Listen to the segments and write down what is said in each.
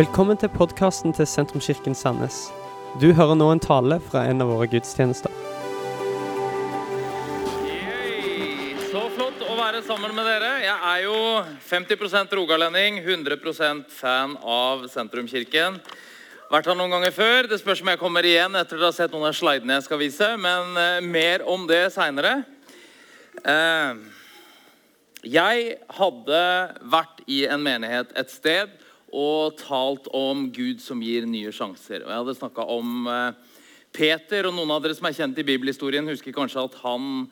Velkommen til podkasten til Sentrumskirken Sandnes. Du hører nå en tale fra en av våre gudstjenester. Yay. Så flott å være sammen med dere. Jeg er jo 50% rogalending, 100% fan av Sentrumskirken. Vært her noen ganger før. Det spørs om jeg kommer igjen etter dere har sett noen av slidene jeg skal vise. Men eh, mer om det seinere. Eh, jeg hadde vært i en menighet et sted og talt om Gud som gir nye sjanser. Og Jeg hadde snakka om eh, Peter, og noen av dere som er kjent i bibelhistorien, husker kanskje at han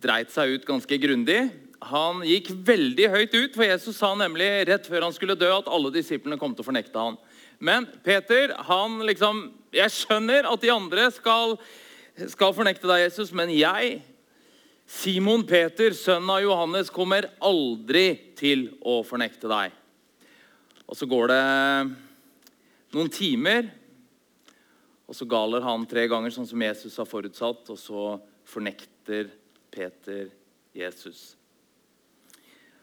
dreit seg ut ganske grundig. Han gikk veldig høyt ut, for Jesus sa nemlig rett før han skulle dø, at alle disiplene kom til å fornekte han. Men Peter, han liksom Jeg skjønner at de andre skal, skal fornekte deg, Jesus, men jeg, Simon Peter, sønn av Johannes, kommer aldri til å fornekte deg. Og så går det noen timer, og så galer han tre ganger, sånn som Jesus har forutsatt, og så fornekter Peter Jesus.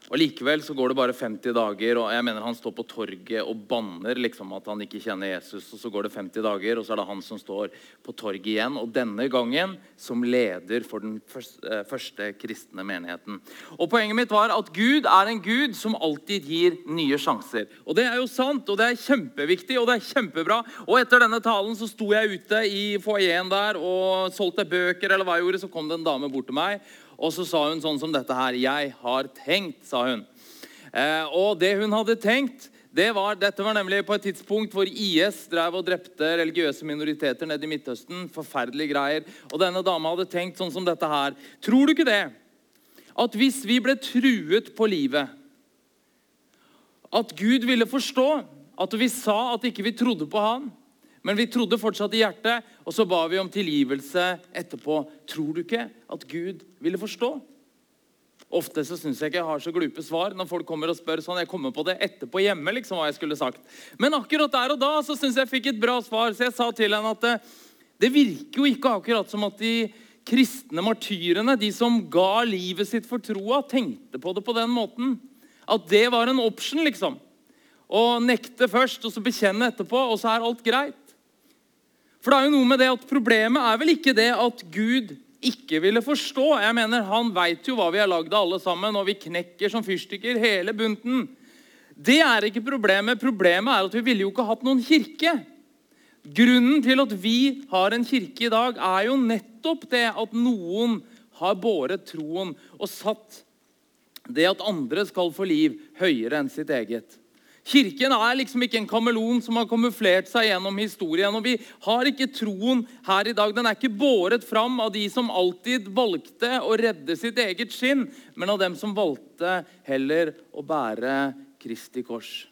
Og Likevel så går det bare 50 dager, og jeg mener han står på torget og banner liksom at han ikke kjenner Jesus. og Så går det 50 dager, og så er det han som står på torget igjen. Og denne gangen som leder for den eh, første kristne menigheten. Og Poenget mitt var at Gud er en Gud som alltid gir nye sjanser. Og Det er jo sant, og det er kjempeviktig og det er kjempebra. Og Etter denne talen så sto jeg ute i foajeen der og solgte bøker, eller hva jeg gjorde, så kom det en dame bort til meg. Og så sa hun sånn som dette her. 'Jeg har tenkt', sa hun. Eh, og det hun hadde tenkt, det var, dette var nemlig på et tidspunkt hvor IS drev og drepte religiøse minoriteter nede i Midtøsten. Forferdelige greier. Og denne dama hadde tenkt sånn som dette her. Tror du ikke det? At hvis vi ble truet på livet, at Gud ville forstå at vi sa at ikke vi trodde på han, men vi trodde fortsatt i hjertet, og så ba vi om tilgivelse etterpå. Tror du ikke at Gud ville forstå? Ofte så syns jeg ikke jeg har så glupe svar når folk kommer og spør sånn. Jeg kommer på det etterpå hjemme, liksom, hva jeg skulle sagt. Men akkurat der og da så syns jeg jeg fikk et bra svar. Så jeg sa til henne at det, det virker jo ikke akkurat som at de kristne martyrene, de som ga livet sitt for troa, tenkte på det på den måten. At det var en option, liksom. Å nekte først, og så bekjenne etterpå, og så er alt greit. For det er jo noe med det at Problemet er vel ikke det at Gud ikke ville forstå. Jeg mener, Han veit jo hva vi er lagd av, alle sammen, og vi knekker som fyrstikker hele bunten. Det er ikke problemet. Problemet er at vi ville jo ikke hatt noen kirke. Grunnen til at vi har en kirke i dag, er jo nettopp det at noen har båret troen og satt det at andre skal få liv, høyere enn sitt eget. Kirken er liksom ikke en kameleon som har kamuflert seg gjennom historien. og Vi har ikke troen her i dag. Den er ikke båret fram av de som alltid valgte å redde sitt eget skinn, men av dem som valgte heller å bære Kristi kors.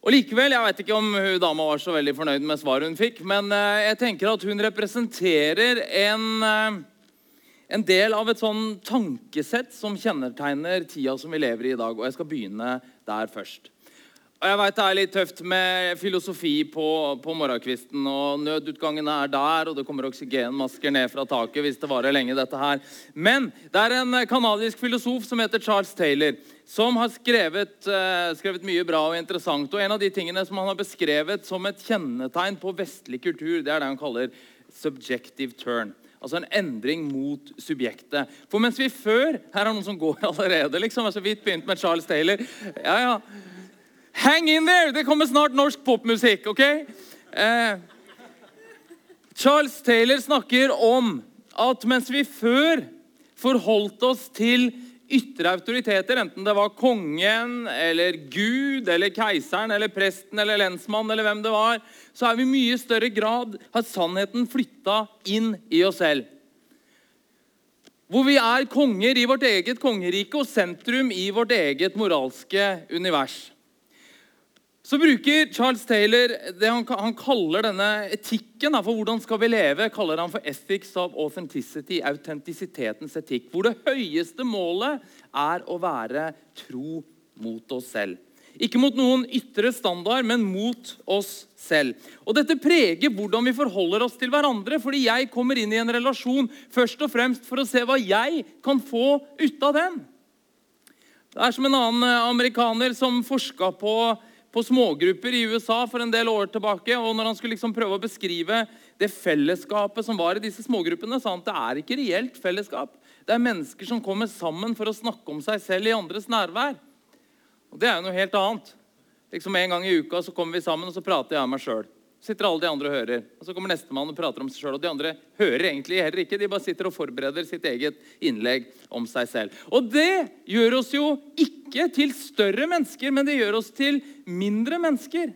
Og likevel, Jeg vet ikke om hun dama var så veldig fornøyd med svaret hun fikk, men eh, jeg tenker at hun representerer en eh, en del av et sånn tankesett som kjennetegner tida som vi lever i i dag. Og jeg skal begynne der først. Og jeg vet Det er litt tøft med filosofi på, på morgenkvisten. og Nødutgangene er der, og det kommer oksygenmasker ned fra taket hvis det varer lenge. dette her. Men det er en kanadisk filosof som heter Charles Taylor, som har skrevet, uh, skrevet, mye bra og interessant. Og En av de tingene som han har beskrevet som et kjennetegn på vestlig kultur, det er det han kaller subjective turn. Altså en endring mot subjektet. For mens vi før Her er noen som går allerede. liksom, altså vidt begynt med Charles Taylor. Ja, ja. Hang in there! Det kommer snart norsk popmusikk. ok? Eh, Charles Taylor snakker om at mens vi før forholdt oss til ytre autoriteter, enten det var kongen eller Gud eller keiseren eller presten eller lensmannen eller hvem det var, så er vi i mye større grad har sannheten flytta inn i oss selv. Hvor vi er konger i vårt eget kongerike og sentrum i vårt eget moralske univers. Så bruker Charles Taylor det han, han kaller denne etikken for hvordan skal vi leve, kaller han for 'ethics of authenticity', autentisitetens etikk. Hvor det høyeste målet er å være tro mot oss selv. Ikke mot noen ytre standard, men mot oss selv. Og Dette preger hvordan vi forholder oss til hverandre. fordi jeg kommer inn i en relasjon først og fremst for å se hva jeg kan få ut av den. Det er som en annen amerikaner som forska på på smågrupper i USA for en del år tilbake. og Når han skulle liksom prøve å beskrive det fellesskapet som var i disse smågruppene, sa han at det er ikke reelt fellesskap. Det er mennesker som kommer sammen for å snakke om seg selv i andres nærvær. Og Det er jo noe helt annet. Liksom En gang i uka så kommer vi sammen og så prater jeg om meg sjøl. Sitter alle de andre og hører. Og Så kommer nestemann og prater om seg sjøl. Og de andre hører egentlig heller ikke. De bare sitter og forbereder sitt eget innlegg om seg selv. Og det gjør oss jo ikke til større mennesker, men det gjør oss til mindre mennesker.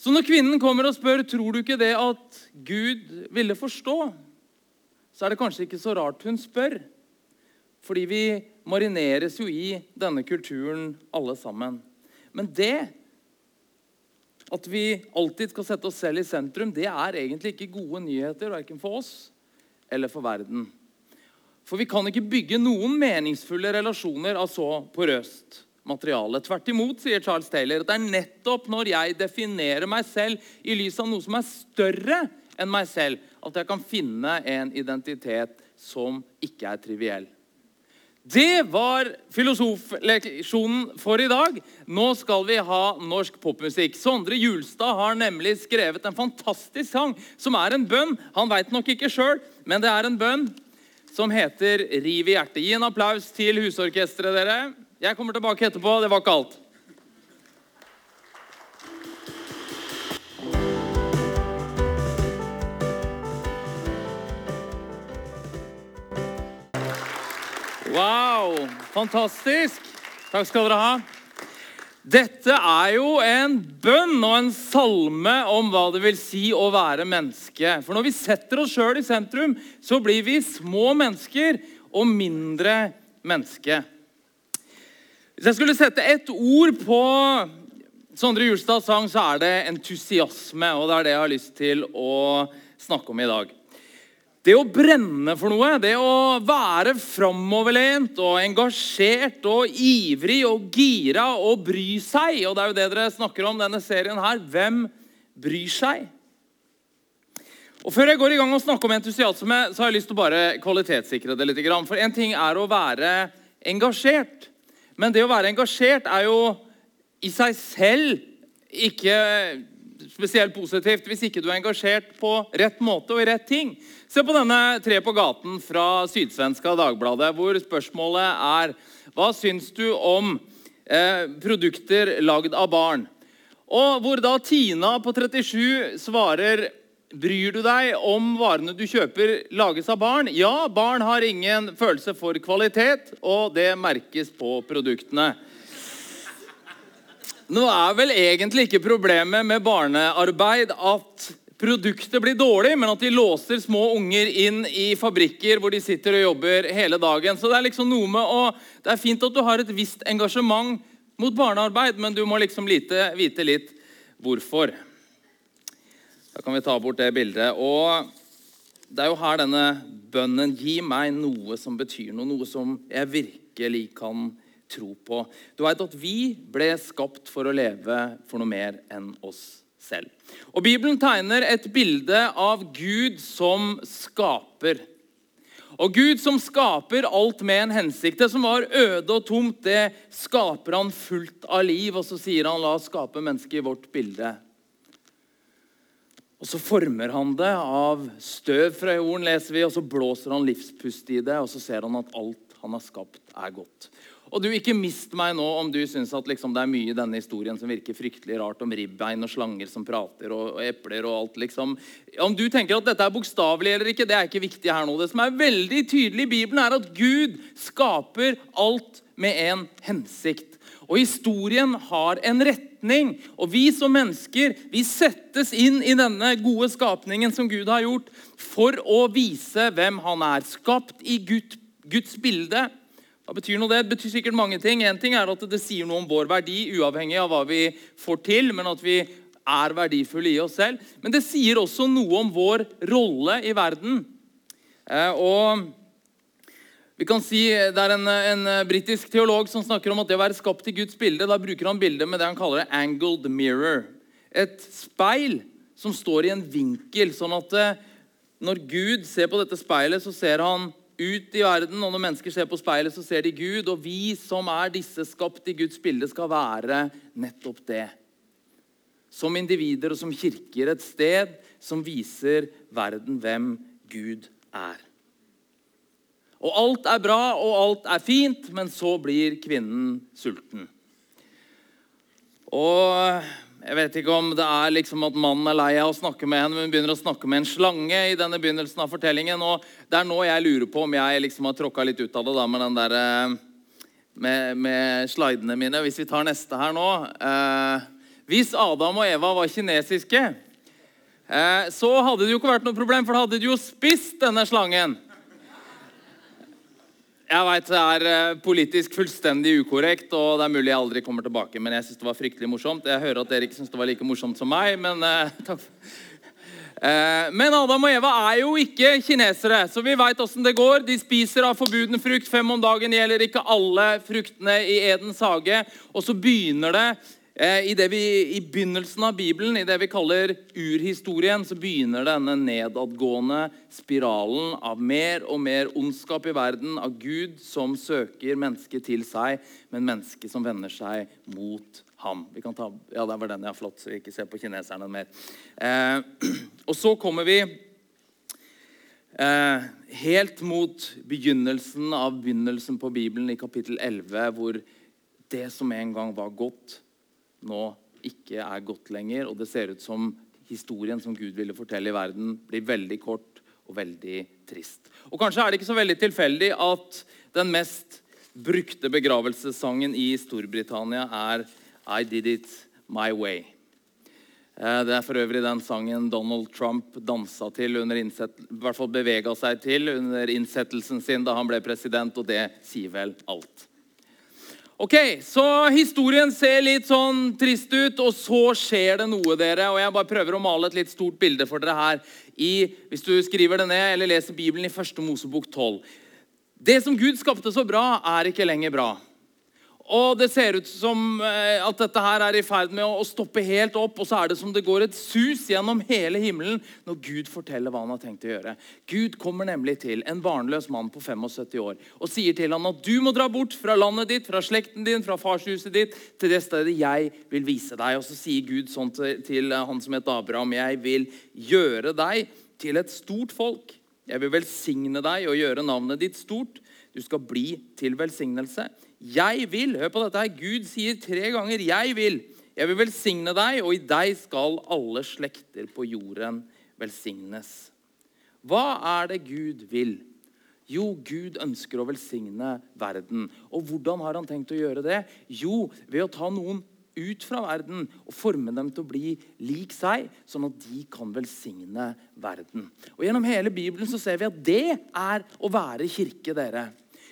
Så når kvinnen kommer og spør tror du ikke det at Gud ville forstå, så er det kanskje ikke så rart hun spør. Fordi vi marineres jo i denne kulturen alle sammen. Men det at vi alltid skal sette oss selv i sentrum, det er egentlig ikke gode nyheter verken for oss eller for verden. For vi kan ikke bygge noen meningsfulle relasjoner av så porøst materiale. Tvert imot, sier Charles Taylor, at det er nettopp når jeg definerer meg selv i lys av noe som er større enn meg selv, at jeg kan finne en identitet som ikke er triviell. Det var filosofleksjonen for i dag. Nå skal vi ha norsk popmusikk. Sondre Julstad har nemlig skrevet en fantastisk sang som er en bønn. Han veit nok ikke sjøl, men det er en bønn som heter 'Riv i hjertet'. Gi en applaus til husorkesteret, dere. Jeg kommer tilbake etterpå. Det var ikke alt. Wow! Fantastisk. Takk skal dere ha. Dette er jo en bønn og en salme om hva det vil si å være menneske. For når vi setter oss sjøl i sentrum, så blir vi små mennesker og mindre menneske. Hvis jeg skulle sette ett ord på Sondre Julstads sang, så er det entusiasme. Og det er det jeg har lyst til å snakke om i dag. Det å brenne for noe, det å være framoverlent og engasjert og ivrig og gira og bry seg Og det er jo det dere snakker om denne serien her. Hvem bryr seg? Og Før jeg går i gang og snakker om entusiasme, så har jeg lyst til å bare kvalitetssikre det litt. For én ting er å være engasjert. Men det å være engasjert er jo i seg selv ikke spesielt positivt hvis ikke du er engasjert på rett måte og i rett ting. Se på denne Tre på gaten fra Sydsvenska Dagbladet, hvor spørsmålet er Hva syns du om eh, produkter lagd av barn? Og hvor da Tina på 37 svarer Bryr du deg om varene du kjøper, lages av barn? Ja, barn har ingen følelse for kvalitet, og det merkes på produktene. Nå er vel egentlig ikke problemet med barnearbeid at produktet blir dårlig, men at de låser små unger inn i fabrikker hvor de sitter og jobber hele dagen. Så Det er liksom noe med å, det er fint at du har et visst engasjement mot barnearbeid, men du må liksom lite, vite litt hvorfor. Da kan vi ta bort det bildet. Og Det er jo her denne bønnen Gi meg noe som betyr noe, noe som jeg virkelig kan tro på. Du vet at vi ble skapt for å leve for noe mer enn oss selv. Og Bibelen tegner et bilde av Gud som skaper. Og Gud som skaper alt med en hensikt. Det som var øde og tomt, det skaper han fullt av liv. Og så sier han 'la oss skape mennesket i vårt bilde'. Og så former han det av støv fra jorden, leser vi, og så blåser han livspust i det, og så ser han at alt han har skapt, er godt. Og du, Ikke mist meg nå om du syns at liksom, det er mye i denne historien som virker fryktelig rart, om ribbein og slanger som prater, og, og, epler og alt. liksom. Om du tenker at dette er bokstavelig eller ikke, det er ikke viktig her nå. Det som er veldig tydelig i Bibelen, er at Gud skaper alt med en hensikt. Og historien har en retning. Og vi som mennesker vi settes inn i denne gode skapningen som Gud har gjort, for å vise hvem han er. Skapt i Guds bilde hva betyr noe det? Det betyr sikkert mange ting. En ting er at Det sier noe om vår verdi, uavhengig av hva vi får til, men at vi er verdifulle i oss selv. Men det sier også noe om vår rolle i verden. Eh, og vi kan si, Det er en, en britisk teolog som snakker om at det å være skapt i Guds bilde, da bruker han bildet med det han kaller det 'angled mirror'. Et speil som står i en vinkel, sånn at eh, når Gud ser på dette speilet, så ser han ut i verden, og når mennesker ser på speilet, så ser de Gud. Og vi som er disse skapt i Guds bilde, skal være nettopp det. Som individer og som kirker et sted som viser verden hvem Gud er. Og alt er bra, og alt er fint, men så blir kvinnen sulten. Og jeg vet ikke om det er liksom at mannen er lei av å snakke med henne, men hun begynner å snakke med en slange i denne begynnelsen av fortellingen. Og det er nå jeg lurer på om jeg liksom har tråkka litt ut av det da, med den der, eh, med, med slidene mine. Hvis vi tar neste her nå. Eh, hvis Adam og Eva var kinesiske, eh, så hadde det jo ikke vært noe problem, for da hadde de jo spist denne slangen. Jeg veit det er eh, politisk fullstendig ukorrekt, og det er mulig jeg aldri kommer tilbake. Men jeg syns det var fryktelig morsomt. Jeg hører at dere ikke syns det var like morsomt som meg, men uh, takk. Uh, men Adam og Eva er jo ikke kinesere, så vi veit åssen det går. De spiser av forbuden frukt fem om dagen. gjelder ikke alle fruktene i Edens hage. Og så begynner det Eh, I, vi, I, begynnelsen av Bibelen, i det vi kaller urhistorien, så begynner denne nedadgående spiralen av mer og mer ondskap i verden, av Gud som søker mennesket til seg, men mennesket som vender seg mot ham. Vi kan ta, ja, der var den, ja, flott, så vi ikke ser på kineserne mer. Eh, og så kommer vi eh, helt mot begynnelsen av begynnelsen på Bibelen, i kapittel 11, hvor det som en gang var godt, nå ikke er godt lenger. Og det ser ut som historien som Gud ville fortelle i verden, blir veldig kort og veldig trist. Og Kanskje er det ikke så veldig tilfeldig at den mest brukte begravelsessangen i Storbritannia er I Did It My Way. Eh, det er for øvrig den sangen Donald Trump dansa til, under innsett, hvert fall seg til under innsettelsen sin da han ble president, og det sier vel alt. Ok, Så historien ser litt sånn trist ut, og så skjer det noe, dere. Og Jeg bare prøver å male et litt stort bilde for dere her. I, hvis du skriver det ned eller leser Bibelen i 1. Mosebok 12. Det som Gud skapte så bra, er ikke lenger bra. Og det ser ut som eh, at dette her er i ferd med å stoppe helt opp. Og så er det som det går et sus gjennom hele himmelen når Gud forteller hva han har tenkt å gjøre. Gud kommer nemlig til en barnløs mann på 75 år og sier til ham at du må dra bort fra landet ditt, fra slekten din, fra farshuset ditt, til det stedet jeg vil vise deg. Og så sier Gud sånn til, til han som het Abraham, jeg vil gjøre deg til et stort folk. Jeg vil velsigne deg og gjøre navnet ditt stort. Du skal bli til velsignelse. 'Jeg vil'. Hør på dette her. Gud sier tre ganger 'jeg vil'. Jeg vil velsigne deg, og i deg skal alle slekter på jorden velsignes. Hva er det Gud vil? Jo, Gud ønsker å velsigne verden. Og hvordan har han tenkt å gjøre det? Jo, ved å ta noen ut fra verden og forme dem til å bli lik seg, sånn at de kan velsigne verden. Og Gjennom hele Bibelen så ser vi at det er å være kirke. dere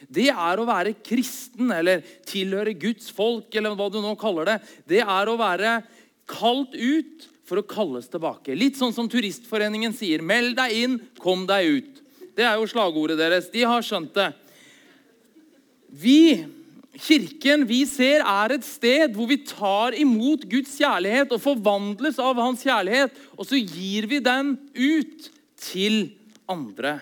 det er å være kristen eller tilhøre Guds folk, eller hva du nå kaller det. Det er å være kalt ut for å kalles tilbake. Litt sånn som Turistforeningen sier. Meld deg inn, kom deg ut. Det er jo slagordet deres. De har skjønt det. Vi, kirken, vi ser er et sted hvor vi tar imot Guds kjærlighet og forvandles av hans kjærlighet, og så gir vi den ut til andre.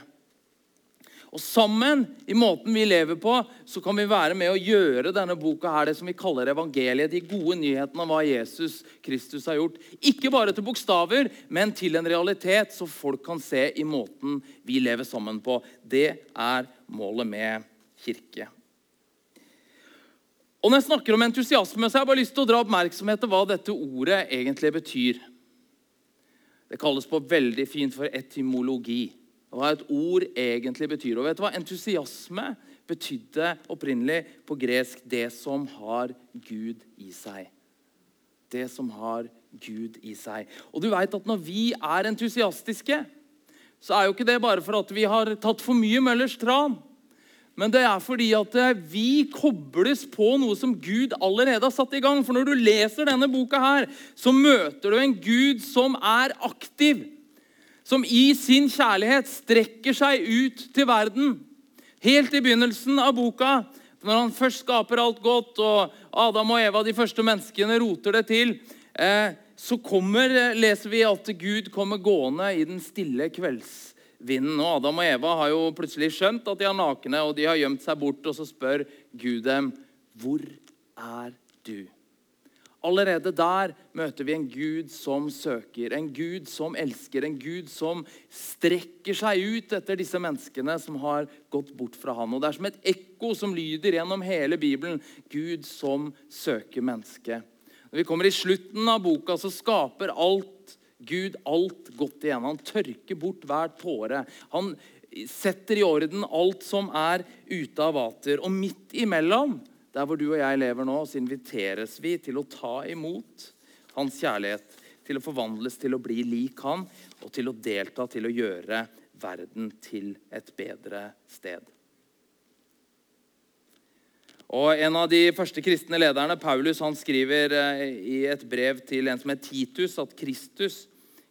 Og sammen, i måten vi lever på, så kan vi være med å gjøre denne boka her, det som vi kaller evangeliet, de gode nyhetene om hva Jesus Kristus har gjort. Ikke bare til bokstaver, men til en realitet, så folk kan se i måten vi lever sammen på. Det er målet med kirke. Og Når jeg snakker om entusiasme, så har jeg bare lyst til å dra oppmerksomhet til hva dette ordet egentlig betyr. Det kalles på veldig fint for etymologi hva et ord egentlig betyr. Og vet du hva? Entusiasme betydde opprinnelig på gresk 'det som har Gud i seg'. Det som har Gud i seg. Og du vet at Når vi er entusiastiske, så er jo ikke det bare for at vi har tatt for mye Møllers tran. Men det er fordi at vi kobles på noe som Gud allerede har satt i gang. For når du leser denne boka, her, så møter du en Gud som er aktiv som i sin kjærlighet strekker seg ut til verden. Helt i begynnelsen av boka, når han først skaper alt godt, og Adam og Eva, de første menneskene, roter det til, eh, så kommer, leser vi at Gud kommer gående i den stille kveldsvinden. Og Adam og Eva har jo plutselig skjønt at de er nakne, og de har gjemt seg bort. Og så spør Gud dem, 'Hvor er du?' Allerede der møter vi en Gud som søker, en Gud som elsker, en Gud som strekker seg ut etter disse menneskene som har gått bort fra han. Og Det er som et ekko som lyder gjennom hele Bibelen. Gud som søker mennesket. Når vi kommer i slutten av boka, så skaper alt Gud alt godt igjen. Han tørker bort hver tåre. Han setter i orden alt som er ute av vater. Og midt imellom der hvor du og jeg lever nå, så inviteres vi til å ta imot hans kjærlighet, til å forvandles til å bli lik han, og til å delta til å gjøre verden til et bedre sted. Og En av de første kristne lederne, Paulus, han skriver eh, i et brev til en som het Titus, at Kristus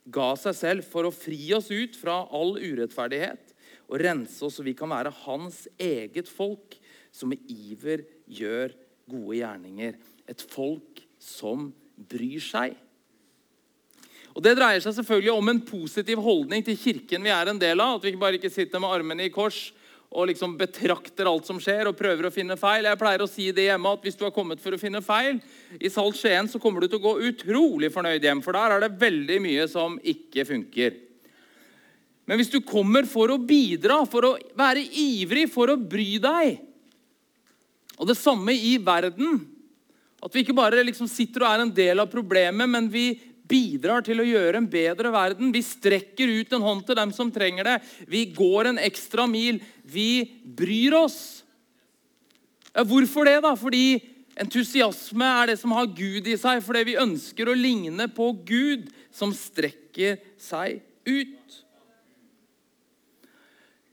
ga seg selv for å fri oss ut fra all urettferdighet og rense oss så vi kan være hans eget folk, som med iver gjør gode gjerninger. Et folk som bryr seg. Og Det dreier seg selvfølgelig om en positiv holdning til kirken vi er en del av. At vi bare ikke sitter med armene i kors og liksom betrakter alt som skjer og prøver å finne feil. Jeg pleier å si det hjemme at Hvis du har kommet for å finne feil i Salt Skien, så kommer du til å gå utrolig fornøyd hjem, for der er det veldig mye som ikke funker. Men hvis du kommer for å bidra, for å være ivrig, for å bry deg, og det samme i verden. At vi ikke bare liksom sitter og er en del av problemet, men vi bidrar til å gjøre en bedre verden. Vi strekker ut en hånd til dem som trenger det. Vi går en ekstra mil. Vi bryr oss. Ja, hvorfor det, da? Fordi entusiasme er det som har Gud i seg. Fordi vi ønsker å ligne på Gud, som strekker seg ut.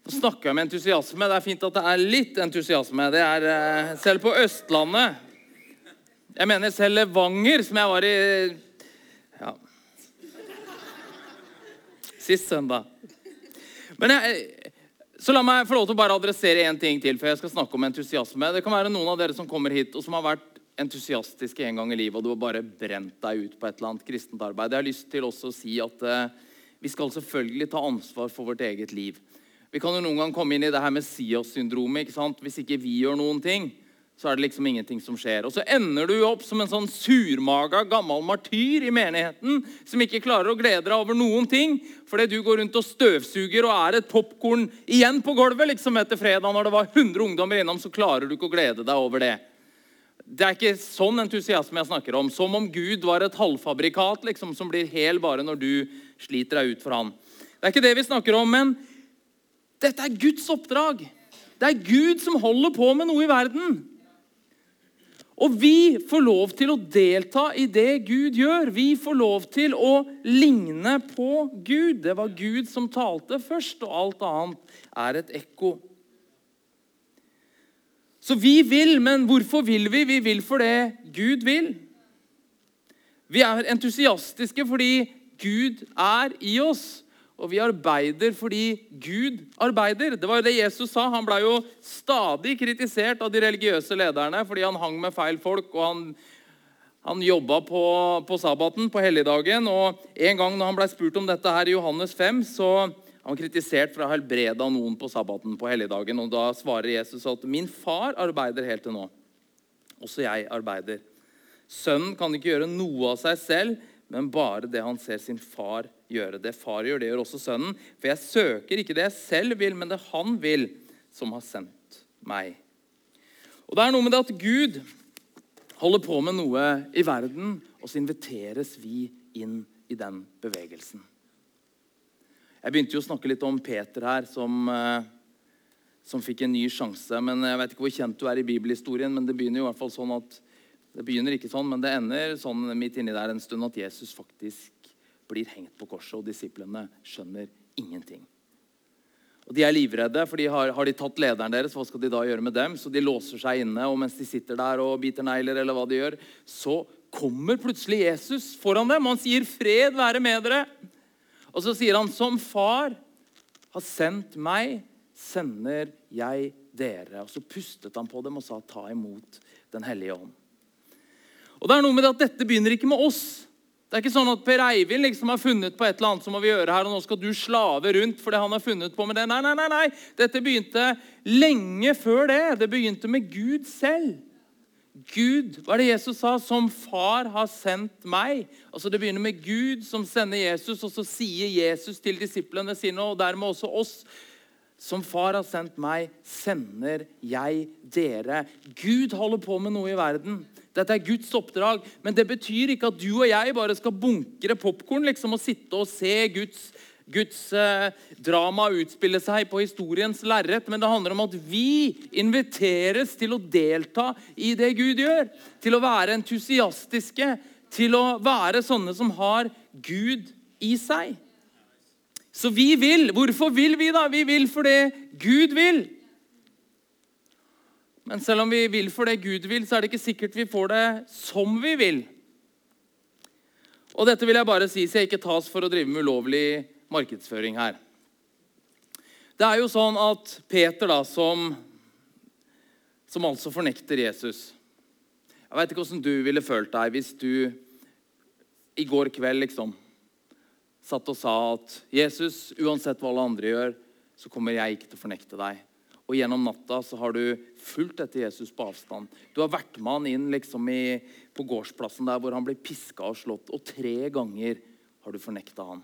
Nå snakker jeg med entusiasme. Det er fint at det er litt entusiasme. Det er uh, Selv på Østlandet Jeg mener selv Levanger, som jeg var i ja, Sist søndag. Men jeg, så la meg få lov til å bare adressere én ting til før jeg skal snakke om entusiasme. Det kan være noen av dere som kommer hit og som har vært entusiastiske en gang i livet, og du har bare brent deg ut på et eller annet kristent arbeid. Jeg har lyst til også å si at uh, vi skal selvfølgelig ta ansvar for vårt eget liv. Vi kan jo noen gang komme inn i det her Messias-syndromet. ikke sant? Hvis ikke vi gjør noen ting, så er det liksom ingenting som skjer. Og så ender du opp som en sånn surmaga gammel martyr i menigheten som ikke klarer å glede deg over noen ting fordi du går rundt og støvsuger og er et popkorn igjen på gulvet liksom etter fredag når det var 100 ungdommer innom, så klarer du ikke å glede deg over det. Det er ikke sånn entusiasme jeg snakker om. Som om Gud var et halvfabrikat liksom, som blir hel bare når du sliter deg ut for han. Det er ikke det vi snakker om, men dette er Guds oppdrag. Det er Gud som holder på med noe i verden. Og vi får lov til å delta i det Gud gjør. Vi får lov til å ligne på Gud. Det var Gud som talte først, og alt annet er et ekko. Så vi vil, men hvorfor vil vi? Vi vil for det Gud vil. Vi er entusiastiske fordi Gud er i oss. Og vi arbeider fordi Gud arbeider. Det var jo det Jesus sa. Han ble jo stadig kritisert av de religiøse lederne fordi han hang med feil folk. og han, han jobba på, på sabbaten, på helligdagen. Og en gang når han ble spurt om dette her i Johannes 5, så han kritisert for å ha helbreda noen på sabbaten på helligdagen. Og da svarer Jesus at 'min far arbeider helt til nå'. Også jeg arbeider. Sønnen kan ikke gjøre noe av seg selv, men bare det han ser sin far gjøre. Det far gjør, det gjør også sønnen. For jeg søker ikke det jeg selv vil, men det han vil, som har sendt meg. Og Det er noe med det at Gud holder på med noe i verden, og så inviteres vi inn i den bevegelsen. Jeg begynte jo å snakke litt om Peter her, som, eh, som fikk en ny sjanse. men Jeg vet ikke hvor kjent du er i bibelhistorien, men det begynner jo i hvert fall sånn at det begynner ikke sånn, men det ender sånn midt inni der en stund at Jesus faktisk blir hengt på korset, og disiplene skjønner ingenting. Og De er livredde, for de har, har, de tatt lederen deres. Hva skal de da gjøre med dem? Så de låser seg inne, og mens de sitter der og biter negler, eller hva de gjør, så kommer plutselig Jesus foran dem. Han sier, 'Fred være med dere'. Og så sier han, 'Som far har sendt meg, sender jeg dere'. Og Så pustet han på dem og sa, 'Ta imot Den hellige ånd'. Og det er noe med det at Dette begynner ikke med oss. Det er ikke sånn at Per Eivind liksom har funnet på et eller annet som må vi gjøre her, og nå skal du slave rundt for det han har funnet på med det. Nei, nei, nei, nei. Dette begynte lenge før det. Det begynte med Gud selv. Gud, hva er det Jesus sa? Som far har sendt meg. Altså Det begynner med Gud som sender Jesus, og så sier Jesus til disiplene sine, og dermed også oss, som far har sendt meg, sender jeg dere. Gud holder på med noe i verden. Dette er Guds oppdrag. Men det betyr ikke at du og jeg bare skal bunkre popkorn liksom, og sitte og se Guds, Guds eh, drama utspille seg på historiens lerret. Men det handler om at vi inviteres til å delta i det Gud gjør. Til å være entusiastiske, til å være sånne som har Gud i seg. Så vi vil. Hvorfor vil vi, da? Vi vil fordi Gud vil. Men selv om vi vil for det Gud vil, så er det ikke sikkert vi får det som vi vil. Og dette vil jeg bare si, så jeg ikke tas for å drive med ulovlig markedsføring her. Det er jo sånn at Peter, da, som, som altså fornekter Jesus Jeg veit ikke åssen du ville følt deg hvis du i går kveld liksom satt og sa at Jesus, uansett hva alle andre gjør, så kommer jeg ikke til å fornekte deg. Og gjennom natta så har du fulgt etter Jesus på avstand. Du har vært med han inn liksom i, på gårdsplassen der hvor han blir piska og slått. Og tre ganger har du fornekta han.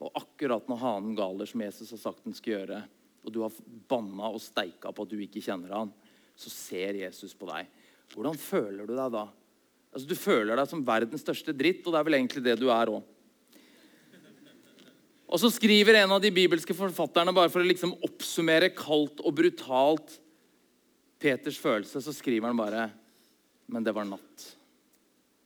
Og akkurat når hanen galer, som Jesus har sagt han skal gjøre, og du har banna og steika på at du ikke kjenner han, så ser Jesus på deg. Hvordan føler du deg da? Altså, Du føler deg som verdens største dritt, og det er vel egentlig det du er òg. Og så skriver en av de bibelske forfatterne, bare for å liksom oppsummere kaldt og brutalt Peters følelse, så skriver han bare Men det var natt.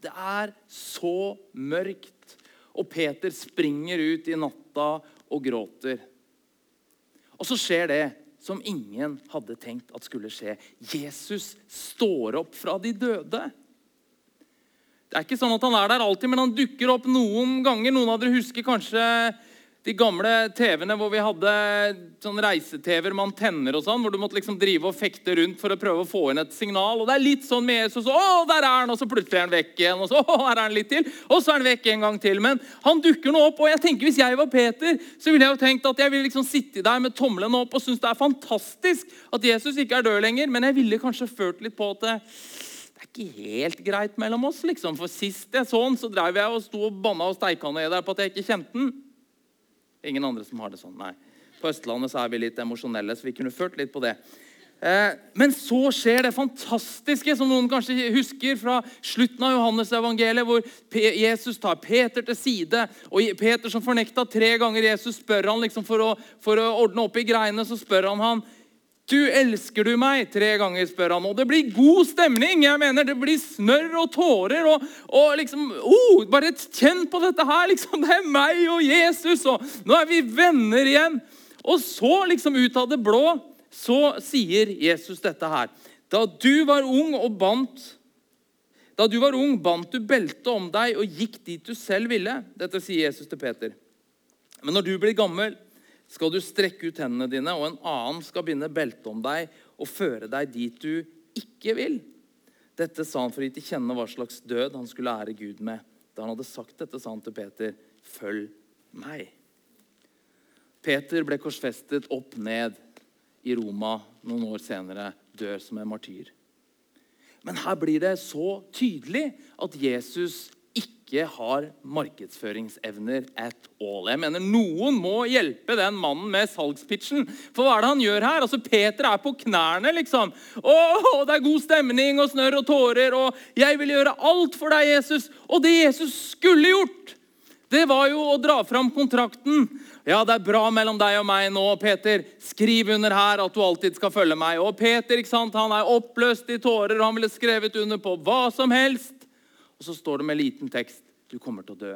Det er så mørkt. Og Peter springer ut i natta og gråter. Og så skjer det som ingen hadde tenkt at skulle skje. Jesus står opp fra de døde. Det er ikke sånn at han er der alltid, men han dukker opp noen ganger. Noen av dere husker kanskje de gamle TV-ene hvor vi hadde sånn reise-TV-er med antenner og sånn, hvor du måtte liksom drive og fekte rundt for å prøve å få inn et signal. Og det er litt sånn med Jesus. Å, der er han! Og så plutselig er han vekk igjen. Og så å, her er han litt til. Og så er han vekk en gang til. Men han dukker nå opp. Og jeg tenker hvis jeg var Peter, så ville jeg jo tenkt at jeg ville liksom sitte der med tommelen opp og synes det er fantastisk at Jesus ikke er død lenger. Men jeg ville kanskje følt litt på at det, er ikke helt greit mellom oss. liksom. For sist jeg så han, så drev jeg og sto og banna og steika ned der på at jeg ikke kjente han. Ingen andre som har det sånn. Nei. På Østlandet så er vi litt emosjonelle, så vi kunne følt litt på det. Eh, men så skjer det fantastiske, som noen kanskje husker fra slutten av Johannes-evangeliet, hvor Jesus tar Peter til side. Og Peter som fornekta tre ganger Jesus, spør han liksom for å, for å ordne opp i greiene, så spør han han du, elsker du meg? Tre ganger spør han. Og det blir god stemning. jeg mener Det blir snørr og tårer. og, og liksom, oh, Bare kjenn på dette her. liksom, Det er meg og Jesus, og nå er vi venner igjen. Og så, liksom ut av det blå, så sier Jesus dette her. Da du var ung og bandt da du var ung, bandt du beltet om deg og gikk dit du selv ville. Dette sier Jesus til Peter. Men når du blir gammel, skal du strekke ut hendene dine, og en annen skal binde belte om deg og føre deg dit du ikke vil. Dette sa han for å gi til kjenne hva slags død han skulle ære Gud med. Da han hadde sagt dette, sa han til Peter, 'Følg meg'. Peter ble korsfestet opp ned i Roma noen år senere, dør som en martyr. Men her blir det så tydelig at Jesus ikke har markedsføringsevner at all. Jeg mener, Noen må hjelpe den mannen med salgspitchen. For hva er det han gjør her? Altså, Peter er på knærne, liksom. Å, det er god stemning og snørr og tårer, og jeg vil gjøre alt for deg, Jesus. Og det Jesus skulle gjort, det var jo å dra fram kontrakten. Ja, det er bra mellom deg og meg nå, Peter. Skriv under her at du alltid skal følge meg. Og Peter ikke sant, han er oppløst i tårer, og han ville skrevet under på hva som helst. Og så står det med liten tekst du kommer til å dø.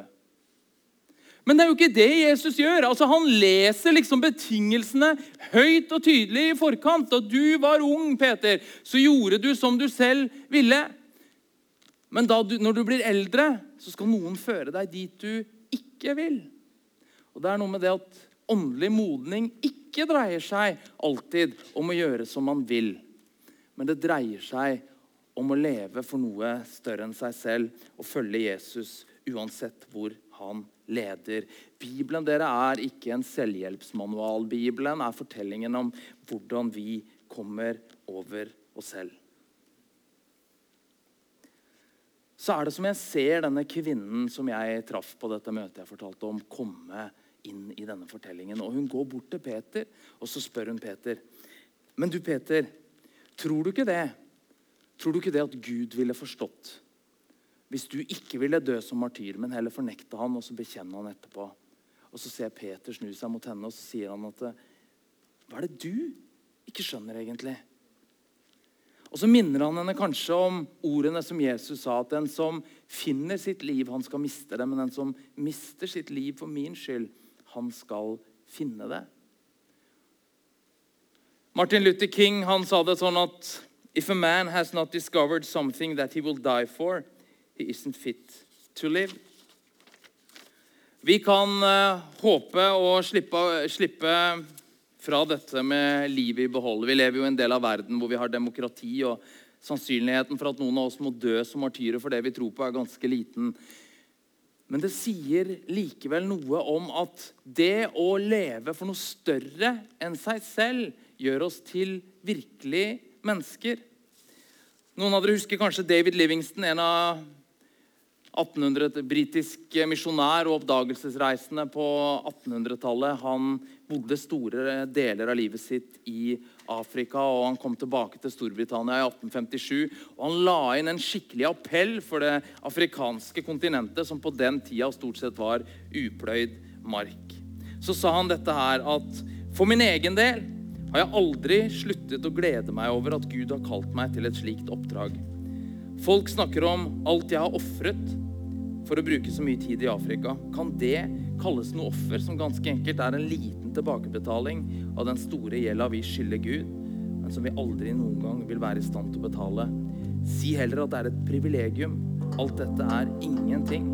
Men det er jo ikke det Jesus gjør. Altså, Han leser liksom betingelsene høyt og tydelig i forkant. Da du var ung, Peter, så gjorde du som du selv ville. Men du, når du blir eldre, så skal noen føre deg dit du ikke vil. Og det er noe med det at åndelig modning ikke dreier seg alltid om å gjøre som man vil. Men det dreier seg om å leve for noe større enn seg selv og følge Jesus uansett hvor han leder. Bibelen dere er ikke en selvhjelpsmanual. Bibelen er fortellingen om hvordan vi kommer over oss selv. Så er det som jeg ser denne kvinnen som jeg traff på dette møtet jeg fortalte om, komme inn i denne fortellingen. Og Hun går bort til Peter, og så spør hun Peter. Men du, Peter, tror du ikke det? Tror du ikke det at Gud ville forstått hvis du ikke ville dø som martyr, men heller fornekte han og så bekjenne han etterpå? Og Så ser Peter snu seg mot henne og så sier han at hva er det du ikke skjønner egentlig? Og så minner han henne kanskje om ordene som Jesus sa, at den som finner sitt liv, han skal miste det, men den som mister sitt liv for min skyld, han skal finne det. Martin Luther King han sa det sånn at If a man has not discovered something that he will die for, he isn't fit to live. Vi kan uh, håpe å slippe, slippe fra dette med livet i behold. Vi lever jo i en del av verden hvor vi har demokrati, og sannsynligheten for at noen av oss må dø som martyrer for det vi tror på, er ganske liten. Men det sier likevel noe om at det å leve for noe større enn seg selv gjør oss til virkelig mennesker. Noen av dere husker kanskje David Livingston, en av 1800 britisk misjonær og oppdagelsesreisende på 1800-tallet. Han bodde store deler av livet sitt i Afrika, og han kom tilbake til Storbritannia i 1857. og Han la inn en skikkelig appell for det afrikanske kontinentet, som på den tida stort sett var upløyd mark. Så sa han dette her at for min egen del har jeg aldri sluttet å glede meg over at Gud har kalt meg til et slikt oppdrag. Folk snakker om alt jeg har ofret for å bruke så mye tid i Afrika. Kan det kalles noe offer som ganske enkelt er en liten tilbakebetaling av den store gjelda vi skylder Gud, men som vi aldri noen gang vil være i stand til å betale? Si heller at det er et privilegium. Alt dette er ingenting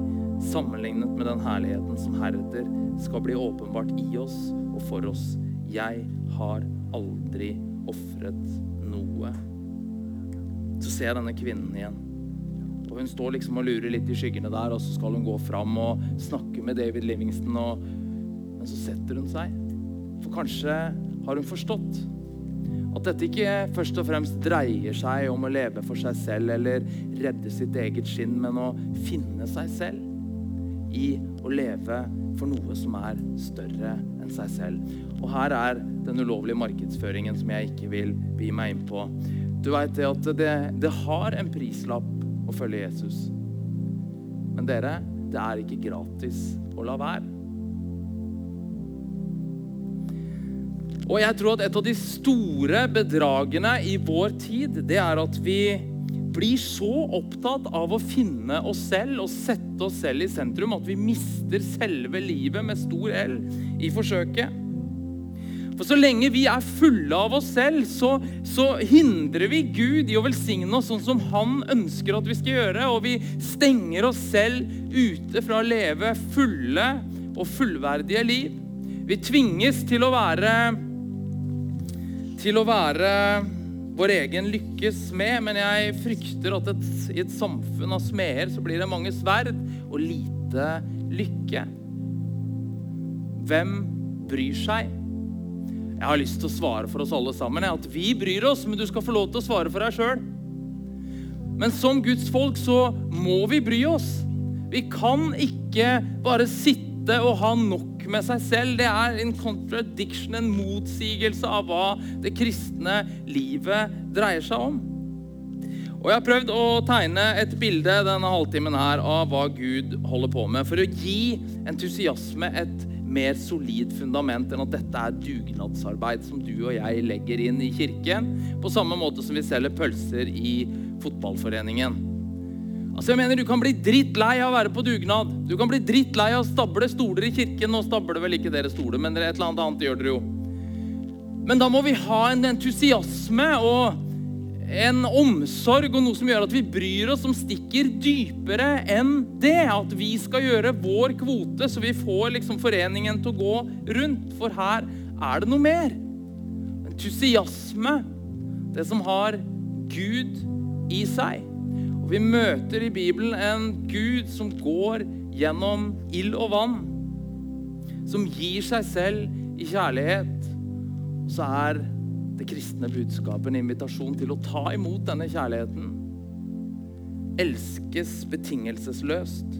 sammenlignet med den herligheten som heretter skal bli åpenbart i oss og for oss. Jeg har aldri ofret noe. Så ser jeg denne kvinnen igjen. Og Hun står liksom og lurer litt i skyggene der, og så skal hun gå fram og snakke med David Livingston. Og... Men så setter hun seg. For kanskje har hun forstått at dette ikke først og fremst dreier seg om å leve for seg selv eller redde sitt eget skinn, men å finne seg selv i å leve for noe som er større enn seg selv. Og her er den ulovlige markedsføringen som jeg ikke vil bi meg inn på. Du vet det at det, det har en prislapp å følge Jesus. Men dere, det er ikke gratis å la være. Og jeg tror at et av de store bedragene i vår tid, det er at vi blir så opptatt av å finne oss selv og sette oss selv i sentrum at vi mister selve livet med stor L i forsøket. For så lenge vi er fulle av oss selv, så, så, hindrer vi Gud i å velsigne oss sånn som han ønsker at vi skal gjøre. Og vi stenger oss selv ute fra å leve fulle og fullverdige liv. Vi tvinges til å være til å være vår egen lykkes smed, men jeg frykter at et, i et samfunn av smeder så blir det mange sverd og lite lykke. Hvem bryr seg? Jeg har lyst til å svare for oss alle sammen. At vi bryr oss, men du skal få lov til å svare for deg sjøl. Men som Guds folk så må vi bry oss. Vi kan ikke bare sitte og ha nok med seg selv. Det er en contradiction, en motsigelse av hva det kristne livet dreier seg om. Og Jeg har prøvd å tegne et bilde denne halvtimen her av hva Gud holder på med, for å gi entusiasme et mer solid fundament enn at dette er dugnadsarbeid som du og jeg legger inn i kirken, på samme måte som vi selger pølser i fotballforeningen. Altså jeg mener Du kan bli drittlei av å være på dugnad. Du kan bli drittlei av å stable stoler i kirken. Nå stabler vel ikke dere stoler, men et eller annet annet gjør dere jo. Men da må vi ha en entusiasme og en omsorg og noe som gjør at vi bryr oss, som stikker dypere enn det. At vi skal gjøre vår kvote, så vi får liksom foreningen til å gå rundt. For her er det noe mer. Entusiasme. Det som har Gud i seg. Og vi møter i Bibelen en Gud som går gjennom ild og vann. Som gir seg selv i kjærlighet. Og så er det kristne budskapet en invitasjon til å ta imot denne kjærligheten. Elskes betingelsesløst,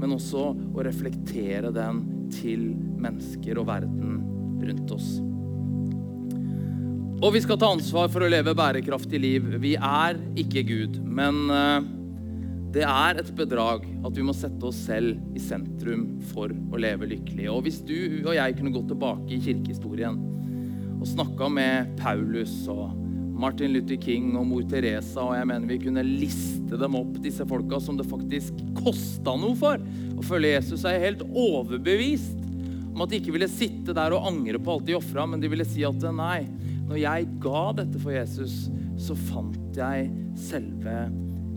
men også å reflektere den til mennesker og verden rundt oss. Og vi skal ta ansvar for å leve bærekraftig liv. Vi er ikke Gud, men eh, det er et bedrag at vi må sette oss selv i sentrum for å leve lykkelig. Og hvis du og jeg kunne gå tilbake i kirkehistorien og snakka med Paulus og Martin Luther King og mor Teresa, og jeg mener vi kunne liste dem opp, disse folka som det faktisk kosta noe for å følge Jesus, er helt overbevist om at de ikke ville sitte der og angre på alt de ofra, men de ville si at nei, når jeg ga dette for Jesus, så fant jeg selve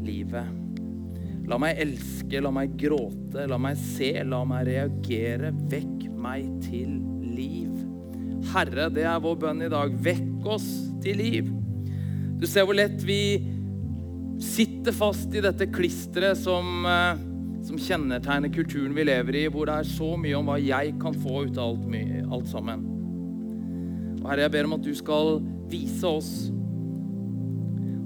livet. La meg elske, la meg gråte, la meg se, la meg reagere. Vekk meg til liv. Herre, det er vår bønn i dag. Vekk oss til liv. Du ser hvor lett vi sitter fast i dette klisteret som, eh, som kjennetegner kulturen vi lever i, hvor det er så mye om hva jeg kan få ut av alt, alt sammen. Og Herre, jeg ber om at du skal vise oss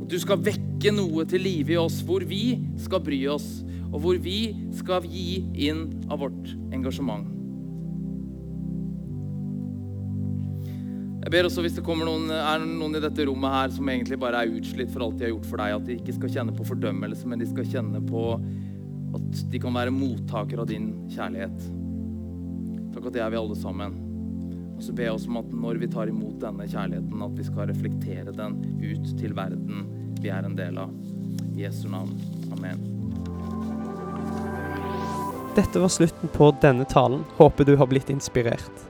At du skal vekke noe til live i oss hvor vi skal bry oss, og hvor vi skal gi inn av vårt engasjement. Jeg ber også hvis det noen, er noen i dette rommet her som egentlig bare er utslitt for alt de har gjort for deg, at de ikke skal kjenne på fordømmelse, men de skal kjenne på at de kan være mottaker av din kjærlighet. Takk at det er vi alle sammen. Og så ber jeg oss om at når vi tar imot denne kjærligheten, at vi skal reflektere den ut til verden vi er en del av. I Jesu navn. Amen. Dette var slutten på denne talen. Håper du har blitt inspirert.